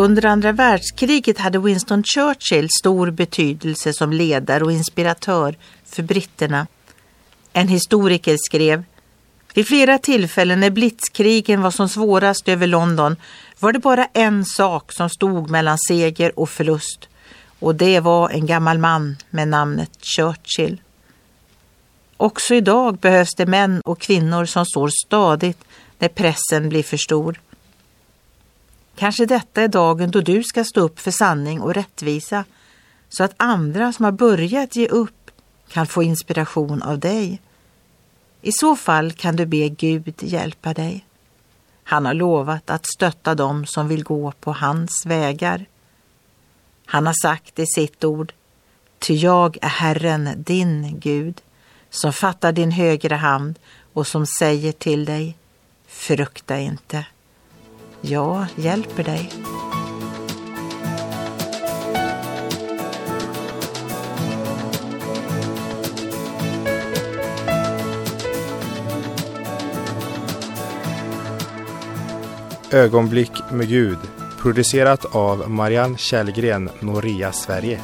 Under andra världskriget hade Winston Churchill stor betydelse som ledare och inspiratör för britterna. En historiker skrev vid flera tillfällen när blitzkrigen var som svårast över London var det bara en sak som stod mellan seger och förlust och det var en gammal man med namnet Churchill. Också idag behövs det män och kvinnor som står stadigt när pressen blir för stor. Kanske detta är dagen då du ska stå upp för sanning och rättvisa så att andra som har börjat ge upp kan få inspiration av dig. I så fall kan du be Gud hjälpa dig. Han har lovat att stötta dem som vill gå på hans vägar. Han har sagt i sitt ord, ty jag är Herren, din Gud, som fattar din högra hand och som säger till dig, frukta inte. Jag hjälper dig. Ögonblick med Gud producerat av Marianne Källgren, Noria Sverige.